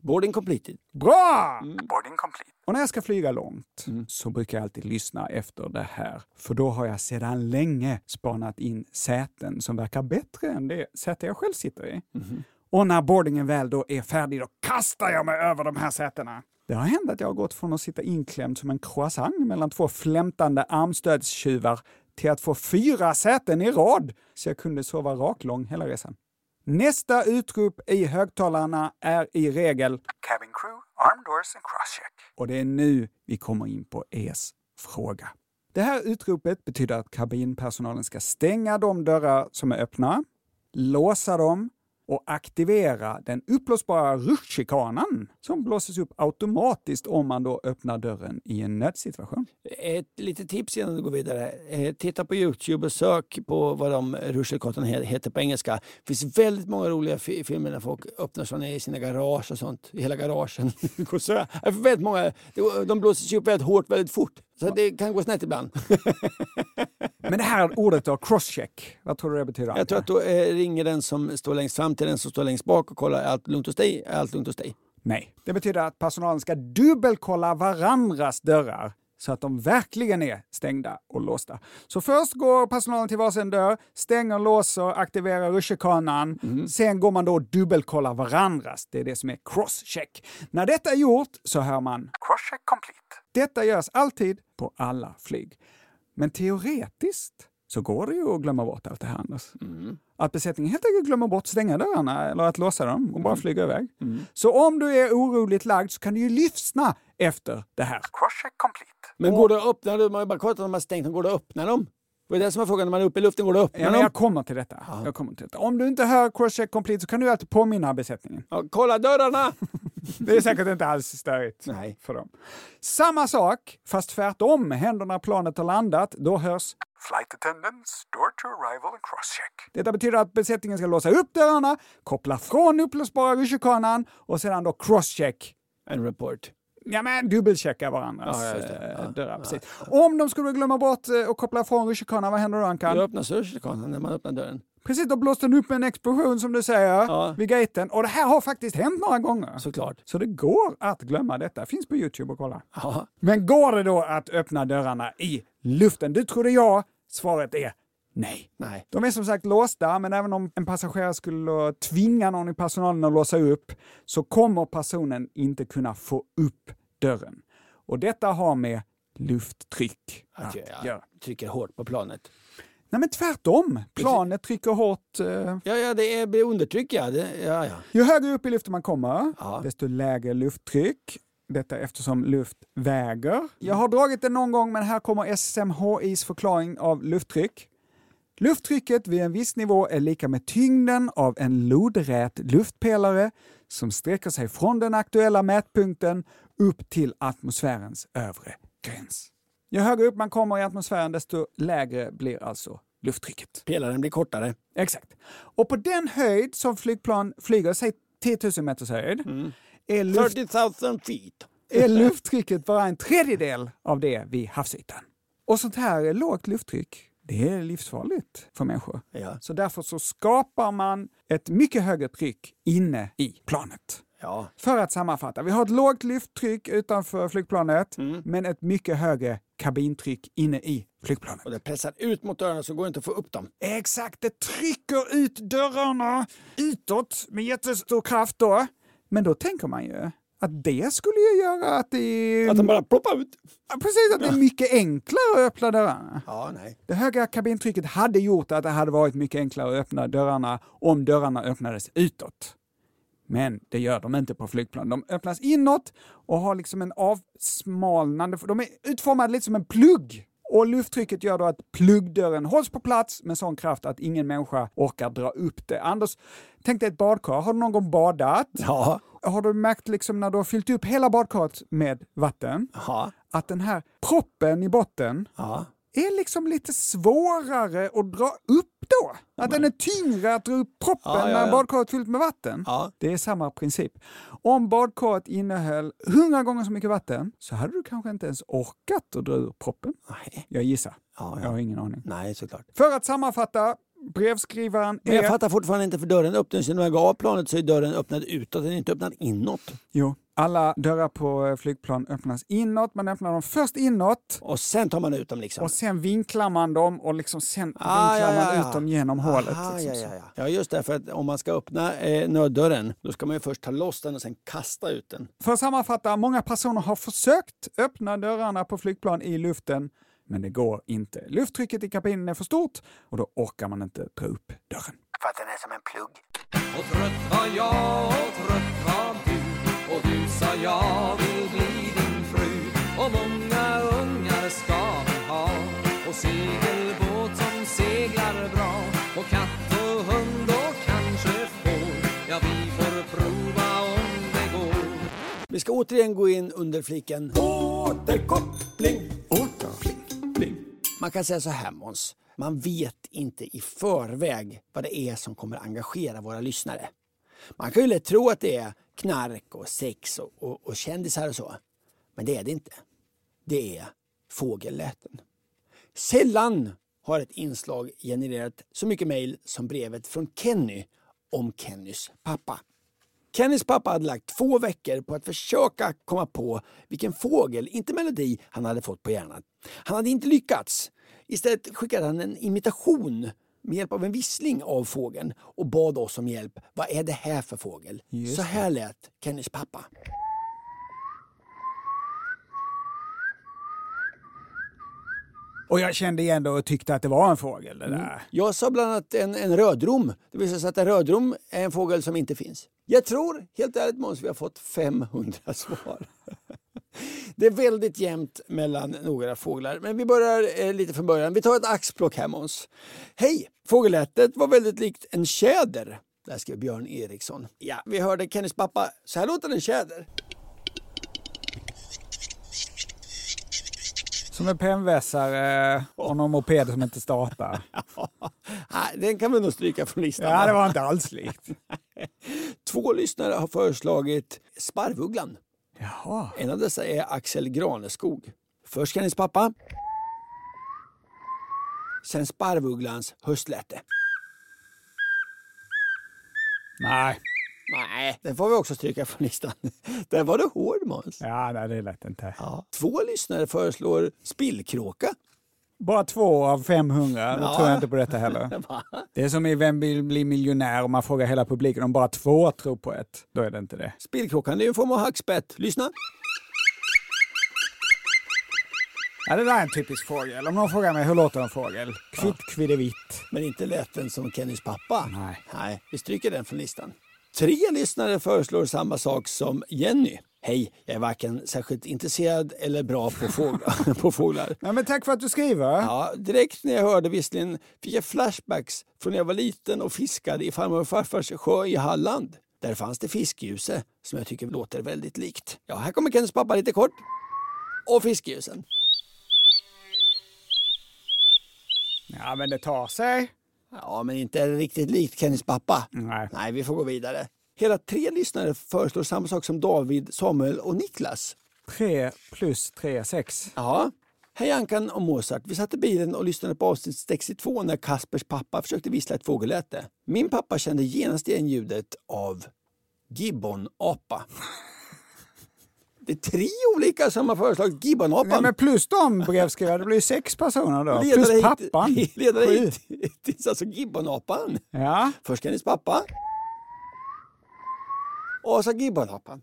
Boarding completed. Bra! Boarding complete. Och när jag ska flyga långt så brukar jag alltid lyssna efter det här. För då har jag sedan länge spanat in säten som verkar bättre än det säte jag själv sitter i. Och när boardingen väl då är färdig, då kastar jag mig över de här sätena. Det har hänt att jag har gått från att sitta inklämd som en croissant mellan två flämtande armstödstjuvar till att få fyra säten i rad, så jag kunde sova raklång hela resan. Nästa utrop i högtalarna är i regel Cabin crew, arm doors and crosscheck. Och det är nu vi kommer in på ES fråga. Det här utropet betyder att kabinpersonalen ska stänga de dörrar som är öppna, låsa dem och aktivera den uppblåsbara rutschkanan som blåses upp automatiskt om man då öppnar dörren i en nödsituation. Ett litet tips innan du går vidare. Eh, Titta på Youtube och sök på vad de rutschkanorna he- heter på engelska. Det finns väldigt många roliga fi- filmer när folk öppnar såna i sina garage och sånt. I hela garagen. Går så- väldigt många, de blåses upp väldigt hårt väldigt fort. Så det kan gå snett ibland. Men det här ordet då, crosscheck, vad tror du det betyder? Jag tror att då eh, ringer den som står längst fram till den som står längst bak och kollar är allt lugnt hos dig? Är allt lugnt hos dig? Nej, det betyder att personalen ska dubbelkolla varandras dörrar så att de verkligen är stängda och låsta. Så först går personalen till varsin dörr, stänger, låser, aktiverar rutschkanan. Sen går man då och dubbelkollar varandras. Det är det som är crosscheck. När detta är gjort så hör man crosscheck complete. Detta görs alltid på alla flyg. Men teoretiskt så går det ju att glömma bort allt det här, Anders. Att besättningen helt enkelt glömmer bort stänga dörrarna eller att låsa dem och bara flyga iväg. Så om du är oroligt lagd så kan du ju lyssna efter det här. Crosscheck complete. Men går det att öppna dem? Man har bara kollat att de har stängt dem. Går det att öppna dem? Det är det som är frågan. När man är uppe i luften, går det öppna Ja, men jag kommer till detta. Jag kommer till detta. Om du inte hör crosscheck complete så kan du alltid påminna besättningen. Ja, kolla dörrarna! Det är säkert inte alls störigt Nej. för dem. Samma sak, fast tvärtom, händer när planet har landat. Då hörs Flight attendants, door to arrival and crosscheck. Detta betyder att besättningen ska låsa upp dörrarna, koppla från upplösbara rutschkanan och sedan då crosscheck. En report. Ja, men dubbelchecka varandras Ja, det. eh, Ja, dörrar. Precis. Om de skulle glömma bort eh, att koppla ifrån rutschkanan, vad händer då Ankan? Då öppnas rutschkanan när man öppnar dörren. Precis, då blåste den upp med en explosion som du säger vid gaten. Och det här har faktiskt hänt några gånger. Såklart. Så det går att glömma detta. Finns på Youtube och kolla. Ja. Men går det då att öppna dörrarna i luften? Du trodde ja. Svaret är nej. Nej. De är som sagt låsta, men även om en passagerare skulle tvinga någon i personalen att låsa upp så kommer personen inte kunna få upp dörren. Och detta har med lufttryck att Att göra. trycker hårt på planet. Nej, men tvärtom. Planet trycker hårt. Eh, Ja, ja, det är, blir undertryck ja. Det, ja, ja. ju högre upp i luften man kommer, Ja. desto lägre lufttryck. Detta eftersom luft väger. Jag har dragit det någon gång, men här kommer SMHIs förklaring av lufttryck. Lufttrycket vid en viss nivå är lika med tyngden av en lodrät luftpelare som sträcker sig från den aktuella mätpunkten upp till atmosfärens övre gräns. Ju högre upp man kommer i atmosfären, desto lägre blir alltså lufttrycket. Pelaren blir kortare. Exakt. Och på den höjd som flygplan flyger, säg 10 000 meters höjd, är, luft, 30 000 feet. är lufttrycket bara en tredjedel av det vid havsytan. Och sånt här lågt lufttryck, det är livsfarligt för människor. Ja. Så därför så skapar man ett mycket högre tryck inne i planet. Ja. För att sammanfatta, vi har ett lågt lufttryck utanför flygplanet, men ett mycket högre kabintryck inne i flygplanet. Och det pressar ut mot dörrarna så går det inte att få upp dem. Exakt, det trycker ut dörrarna utåt med jättestor kraft då. Men då tänker man ju att det skulle ju göra att det, Att de bara ploppar ut. Ja, precis, att det är mycket enklare att öppna dörrarna. Ja, nej. Det höga kabintrycket hade gjort att det hade varit mycket enklare att öppna dörrarna om dörrarna öppnades utåt. Men det gör de inte på flygplan. De öppnas inåt och har liksom en avsmalnande... De är utformade lite som en plugg. Och lufttrycket gör då att pluggdörren hålls på plats med sån kraft att ingen människa orkar dra upp det. Anders, tänk dig ett badkar. Har du någon gång badat? Ja. Har du märkt liksom när du har fyllt upp hela badkaret med vatten Ja. att den här proppen i botten Ja. är liksom lite svårare att dra upp då. Att den är tyngre att dra upp proppen Ja, ja, när ja. badkaret är fyllt med vatten. Det är samma princip. Om badkaret innehöll hundra gånger så mycket vatten så hade du kanske inte ens orkat att dra ur proppen. Nej. Jag gissar. Ja, Jag har ingen aning. Nej, såklart. För att sammanfatta, brevskrivaren Men jag är... fattar fortfarande inte för dörren öppnas ju när jag går av planet så är dörren öppnad utåt, den är inte öppnad inåt. Jo, alla dörrar på eh, flygplan öppnas inåt. Man öppnar dem först inåt Och sen tar man ut dem liksom. och sen vinklar man dem och liksom sen Ah, vinklar ja, ja, man ja. ut dem genom hålet. Aha, Liksom. ja, ja, ja. ja, just det. För att om man ska öppna eh, nöddörren, då ska man ju först ta loss den och sen kasta ut den. För att sammanfatta, många personer har försökt öppna dörrarna på flygplan i luften, men det går inte. Lufttrycket i kabinen är för stort och då orkar man inte dra upp dörren. För att den är som en plugg. Och trött var jag och trött var du Och du sa jag vill bli din fru Och många ungar ska vi ha Och segelbåt som seglar bra Och katt och hund och kanske får Ja, vi får prova om det går Vi ska återigen gå in under fliken återkoppling. Man kan säga så här Måns, man vet inte i förväg vad det är som kommer engagera våra lyssnare. Man kan ju lätt tro att det är knark och sex och, och, och kändisar och så. Men det är det inte. Det är fågelläten. Sällan har ett inslag genererat så mycket mejl som brevet från Kenny om Kennys pappa. Kennys pappa hade lagt två veckor på att försöka komma på vilken fågel, inte melodi, han hade fått på hjärnan. Han hade inte lyckats. Istället skickade han en imitation med hjälp av en vissling av fågeln och bad oss om hjälp. Vad är det här för fågel? Just Så här lät Kennys pappa. Och jag kände igen det och tyckte att det var en fågel det där. Jag sa bland annat en, en rödrom. Det visar sig att en rödrom är en fågel som inte finns. Jag tror, helt ärligt Måns, vi har fått 500 svar. Det är väldigt jämnt mellan några fåglar. Men vi börjar eh, lite från början. Vi tar ett axplock här Måns. Hej! Fågelätet var väldigt likt en tjäder. Där skrev Björn Eriksson. Ja, vi hörde Kennys pappa. Så här låter en tjäder. Som en pennvässare och någon moped som inte startar. Den kan vi nog stryka från listan. Ja, det var inte alls likt. Två lyssnare har föreslagit sparvugglan. Jaha. En av dessa är Axel Graneskog. Först Kennys pappa. Sen Sparvugglans höstläte. Nej. Nej, den får vi också stryka från listan. Där var du hård Måns. Ja, nej, det lät inte. Ja. Två lyssnare föreslår spillkråka. Bara två av 500, då Ja. tror jag inte på detta heller. Det är som i Vem vill bli miljonär och man frågar hela publiken om bara två tror på ett. Då är det inte det. Spillkråkan är en form av hackspett. Lyssna. Ja, det där är en typisk fågel. Om någon frågar mig hur låter en fågel? Kvitt, kviddevitt. Men inte lät den som Kennys pappa. Nej. Nej, vi stryker den från listan. Tre lyssnare föreslår samma sak som Jenny. Hej, jag är varken särskilt intresserad eller bra på fåglar. på fåglar. Nej, men tack för att du skriver. Ja, direkt när jag hörde visslingen fick jag flashbacks från när jag var liten och fiskade i farmor och farfars sjö i Halland. Där fanns det fiskljuse som jag tycker låter väldigt likt. Ja, här kommer Kennys pappa lite kort. Och fiskljusen. Ja, men det tar sig. Ja, men inte riktigt likt Kennys pappa. Nej. Nej, vi får gå vidare. Hela tre lyssnare föreslår samma sak som David, Samuel och Niklas. Tre plus tre, sex. Ja. Hej Ankan och Mozart. Vi satt i bilen och lyssnade på avsnitt 62 när Kaspers pappa försökte vissla ett fågelläte. Min pappa kände genast igen ljudet av gibbonapa. Det är tre olika som har föreslagit Nej, gibbonapan. men plus de brevskrivare, det blir sex personer då. Ledare Plus hit- pappan. Ledare Sju. hit, hittills alltså gibbonapan. Ja. Först hennes pappa. Och så gibbonapan.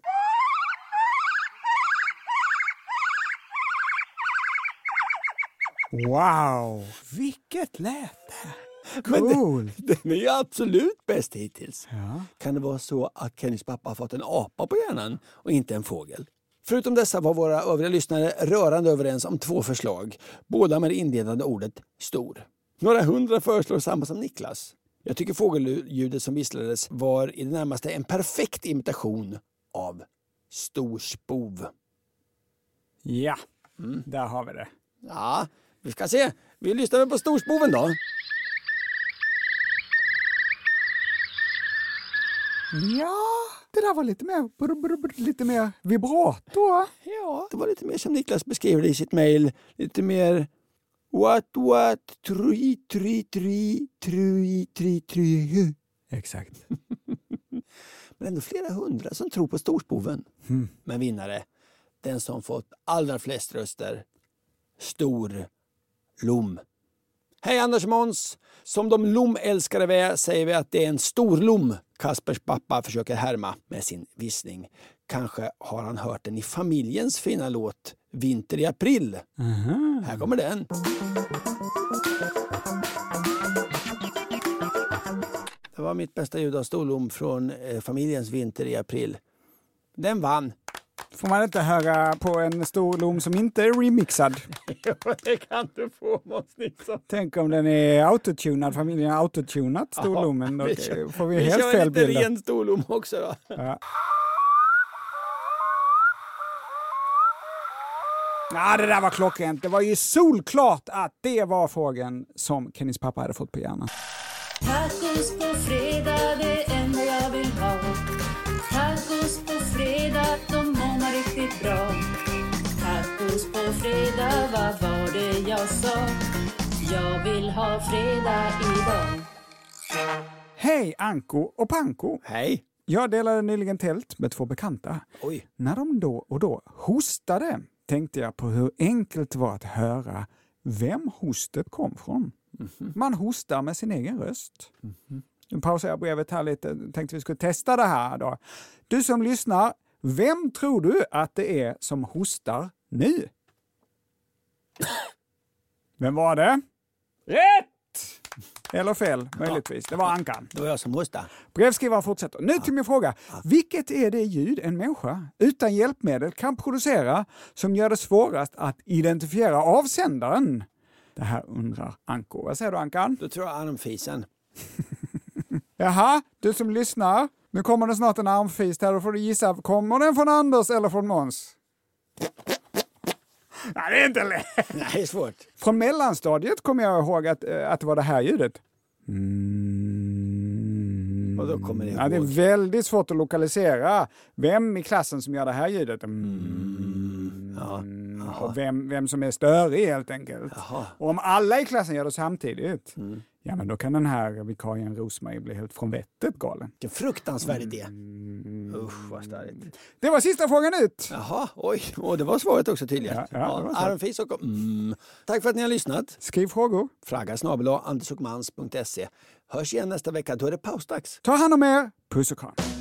Wow, vilket läte! Cool! Den är ju absolut bäst hittills. Ja. Kan det vara så att Kennys pappa har fått en apa på hjärnan och inte en fågel? Förutom dessa var våra övriga lyssnare rörande överens om två förslag, båda med det inledande ordet stor. Några hundra föreslår samma som Niklas. Jag tycker fågelljudet som visslades var i det närmaste en perfekt imitation av storspov. Ja, där har vi det. Ja, vi ska se. Vi lyssnar väl på storspoven då. Ja, det där var lite mer, brr, brr, brr, lite mer vibrato. Ja, det var lite mer som Niklas beskriver det i sitt mejl. Lite mer what what trui trui trui trui trui trui. Exakt. Men ändå flera hundra som tror på storspoven. Men vinnare, den som fått allra flest röster, Stor Lom. Hej Anders Måns! Som de lomälskare vi är säger vi att det är en stor lom Kaspers pappa försöker härma med sin vissning. Kanske har han hört den i familjens fina låt Vinter i april. Här kommer den. Det var mitt bästa ljud av storlom från eh, familjens Vinter i april. Den vann. Får man inte höra på en stor lom som inte är remixad? det kan du få Måns Nilsson. Tänk om den är autotunad, familjen har autotunat storlommen. Då vi kör- får vi, Vi helt kör fel lite bild. ren storlom också då. Ja. Ja, det där var klockrent. Det var ju solklart att det var frågan som Kennys pappa hade fått på hjärnan. Tacos på fredag, det enda jag vill ha. Tacos på fredag, de många riktigt bra. Tacos på fredag, vad var det jag sa? Jag vill ha fredag idag. Hej Anko och Panko! Hej! Jag delade nyligen tält med två bekanta. Oj. När de då och då hostade tänkte jag på hur enkelt det var att höra vem hostet kom från. Man hostar med sin egen röst. Nu pausar jag brevet här lite. Tänkte vi skulle testa det här. Då. Du som lyssnar, vem tror du att det är som hostar nu? Vem var det? Rätt! Eller fel, möjligtvis. Det var Ankan. Det var jag som hostade. Brevskrivaren fortsätter. Nu till min fråga. Vilket är det ljud en människa utan hjälpmedel kan producera som gör det svårast att identifiera avsändaren? Det här undrar Anko. Vad säger du Ankan? Då tror jag armfisen. Jaha, du som lyssnar. Nu kommer det snart en armfis här. Då får du gissa. Kommer den från Anders eller från Måns? Nej, det är inte lätt. Nej, det är svårt. Från mellanstadiet kommer jag ihåg att, eh, att det var det här ljudet. Och då kommer det Ja, det är väldigt svårt att lokalisera vem i klassen som gör det här ljudet. Mm. Och vem, vem som är störig helt enkelt. Och om alla i klassen gör det samtidigt, Mm. Ja men då kan den här vikarien Rosmarie bli helt från vettet galen. Vilken fruktansvärd idé. Mm. Usch vad störigt. Det var sista frågan ut! Jaha, oj, och det var svaret också tydligen. Ja, ja, det var så. Aron Fis och mm. Tack för att ni har lyssnat. Skriv frågor. Fragga snabel a andersokmans.se. Hörs igen nästa vecka, då är det pausdags. Ta hand om er. Puss och kram.